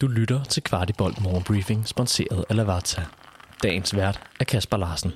Du lytter til Kvartibolt Morgenbriefing, sponsoreret af Lavazza. Dagens vært er Kasper Larsen.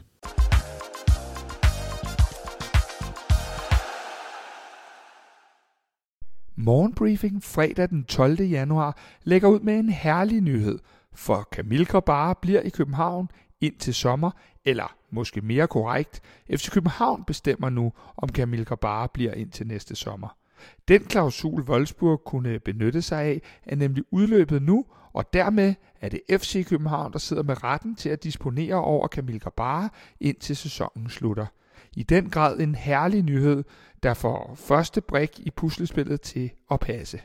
Morgenbriefing fredag den 12. januar lægger ud med en herlig nyhed, for Camille Grabara bliver i København indtil sommer, eller måske mere korrekt, FC København bestemmer nu, om Camille Grabara bliver indtil næste sommer. Den klausul Wolfsburg kunne benytte sig af, er nemlig udløbet nu, og dermed er det FC København, der sidder med retten til at disponere over Kamil Gabara indtil sæsonen slutter. I den grad en herlig nyhed, der får første brik i puslespillet til at passe.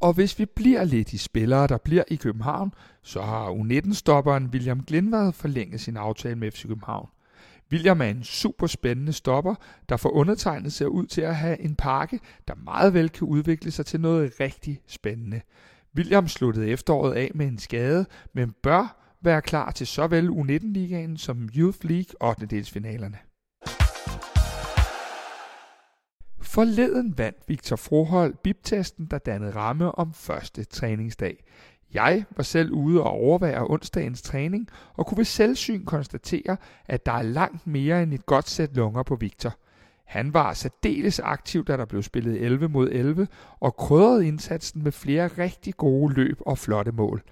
Og hvis vi bliver lidt i spillere, der bliver i København, så har U19-stopperen William Glindvad forlænget sin aftale med FC København. William er en super spændende stopper, der for undertegnet ser ud til at have en pakke, der meget vel kan udvikle sig til noget rigtig spændende. William sluttede efteråret af med en skade, men bør være klar til såvel U19-ligaen som Youth League 8. delsfinalerne. Forleden vandt Victor Frohold biptesten, der dannede ramme om første træningsdag. Jeg var selv ude og overvære onsdagens træning, og kunne ved selvsyn konstatere, at der er langt mere end et godt sæt lunger på Victor. Han var særdeles aktiv, da der blev spillet 11 mod 11, og krydrede indsatsen med flere rigtig gode løb og flotte mål.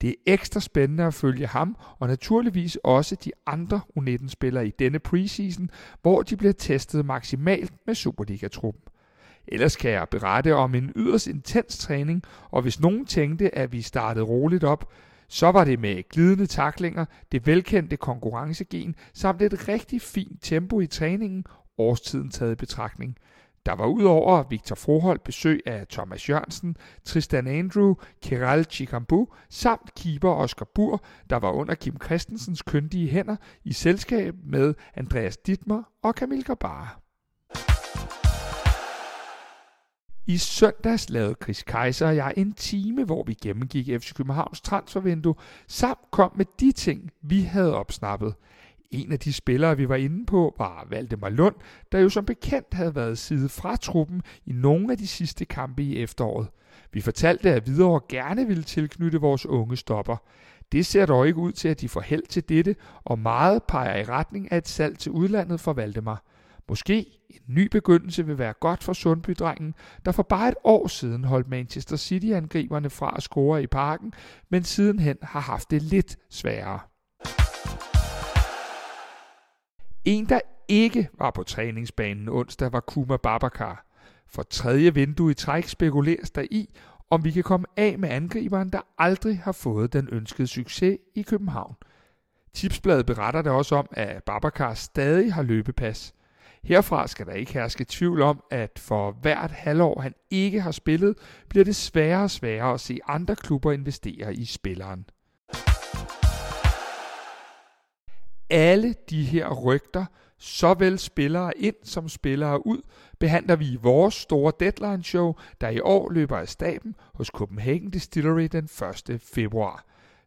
Det er ekstra spændende at følge ham, og naturligvis også de andre U19-spillere i denne preseason, hvor de bliver testet maksimalt med Superliga-truppen. Ellers kan jeg berette om en yderst intens træning, og hvis nogen tænkte, at vi startede roligt op, så var det med glidende taklinger, det velkendte konkurrencegen, samt et rigtig fint tempo i træningen, årstiden taget i betragtning. Der var udover Victor Froholt besøg af Thomas Jørgensen, Tristan Andrew, Keral Chikambu samt keeper Oscar Bur, der var under Kim Christensens køndige hænder i selskab med Andreas Dittmer og Camille Gabara. I søndags lavede Chris Kaiser og jeg en time, hvor vi gennemgik FC Københavns transfervindue, samt kom med de ting, vi havde opsnappet. En af de spillere, vi var inde på, var Valdemar Lund, der jo som bekendt havde været side fra truppen i nogle af de sidste kampe i efteråret. Vi fortalte, at Hvidovre gerne ville tilknytte vores unge stopper. Det ser dog ikke ud til, at de får held til dette, og meget peger i retning af et salg til udlandet for Valdemar. Måske en ny begyndelse vil være godt for sundby der for bare et år siden holdt Manchester City-angriberne fra at score i parken, men sidenhen har haft det lidt sværere. En, der ikke var på træningsbanen onsdag, var Kuma Babakar. For tredje vindue i træk spekuleres der i, om vi kan komme af med angriberen, der aldrig har fået den ønskede succes i København. Tipsbladet beretter der også om, at Babakar stadig har løbepas. Herfra skal der ikke herske tvivl om, at for hvert halvår han ikke har spillet, bliver det sværere og sværere at se andre klubber investere i spilleren. Alle de her rygter, såvel spillere ind som spillere ud, behandler vi i vores store deadline show, der i år løber af staben hos Copenhagen Distillery den 1. februar.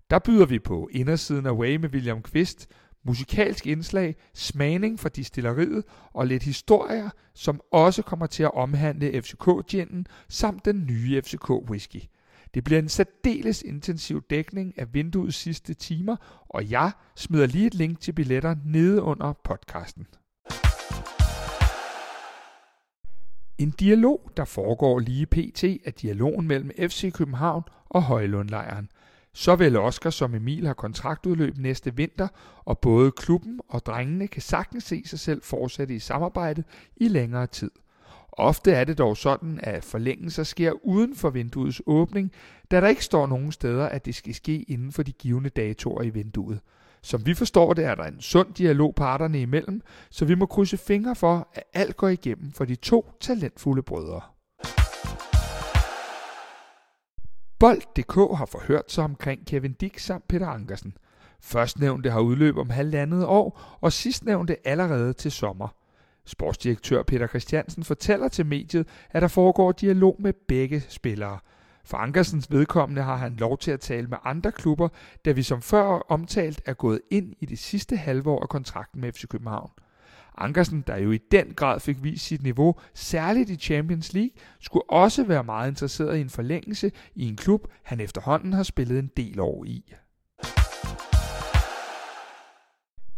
Der byder vi på indersiden af Way med William Kvist, musikalsk indslag, smagning fra distilleriet og lidt historier, som også kommer til at omhandle FCK-ginen samt den nye FCK-whisky. Det bliver en særdeles intensiv dækning af vinduets sidste timer, og jeg smider lige et link til billetter nede under podcasten. En dialog, der foregår lige pt. af dialogen mellem FC København og Højlundlejren. Såvel Oscar som Emil har kontraktudløb næste vinter, og både klubben og drengene kan sagtens se sig selv fortsætte i samarbejdet i længere tid. Ofte er det dog sådan, at forlængelser sker uden for vinduets åbning, da der ikke står nogen steder, at det skal ske inden for de givende datoer i vinduet. Som vi forstår det, er der en sund dialog parterne imellem, så vi må krydse fingre for, at alt går igennem for de to talentfulde brødre. Bold.dk har forhørt sig omkring Kevin Dick samt Peter Ankersen. Førstnævnte har udløb om halvandet år, og sidstnævnte allerede til sommer. Sportsdirektør Peter Christiansen fortæller til mediet, at der foregår dialog med begge spillere. For Ankersens vedkommende har han lov til at tale med andre klubber, da vi som før omtalt er gået ind i det sidste halvår af kontrakten med FC København. Ankersen, der jo i den grad fik vist sit niveau, særligt i Champions League, skulle også være meget interesseret i en forlængelse i en klub, han efterhånden har spillet en del år i.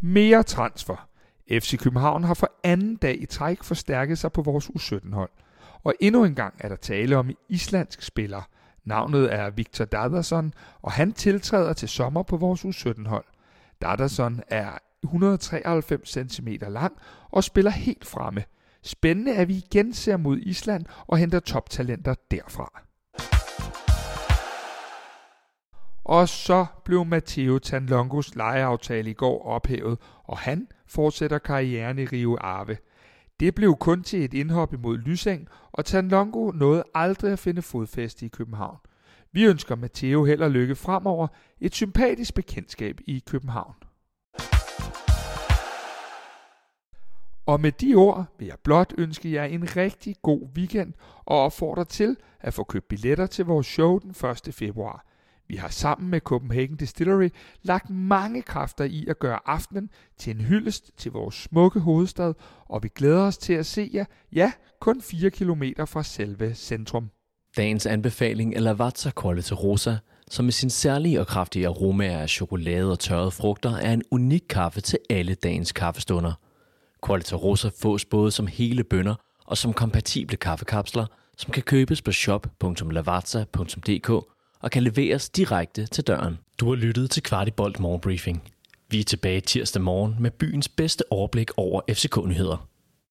Mere transfer. FC København har for anden dag i træk forstærket sig på vores U17-hold. Og endnu en gang er der tale om en islandsk spiller. Navnet er Victor Dadason, og han tiltræder til sommer på vores U17-hold. Dadason er 193 cm lang og spiller helt fremme. Spændende at vi igen ser mod Island og henter toptalenter derfra. Og så blev Matteo Tanlongos lejeaftale i går ophævet, og han fortsætter karrieren i Rio Ave. Det blev kun til et indhop imod Lyseng, og Tanlongo nåede aldrig at finde fodfæste i København. Vi ønsker Matteo held og lykke fremover, et sympatisk bekendtskab i København. Og med de ord vil jeg blot ønske jer en rigtig god weekend og opfordre til at få købt billetter til vores show den 1. februar. Vi har sammen med Copenhagen Distillery lagt mange kræfter i at gøre aftenen til en hyldest til vores smukke hovedstad, og vi glæder os til at se jer, ja, kun 4 km fra selve centrum. Dagens anbefaling er Lavazza Quality Rosa, som med sin særlige og kraftige aromaer af chokolade og tørrede frugter er en unik kaffe til alle dagens kaffestunder. Quality Rosa fås både som hele bønder og som kompatible kaffekapsler, som kan købes på shop.lavazza.dk og kan leveres direkte til døren. Du har lyttet til Kvartibolt Morgenbriefing. Vi er tilbage tirsdag morgen med byens bedste overblik over FCK-nyheder.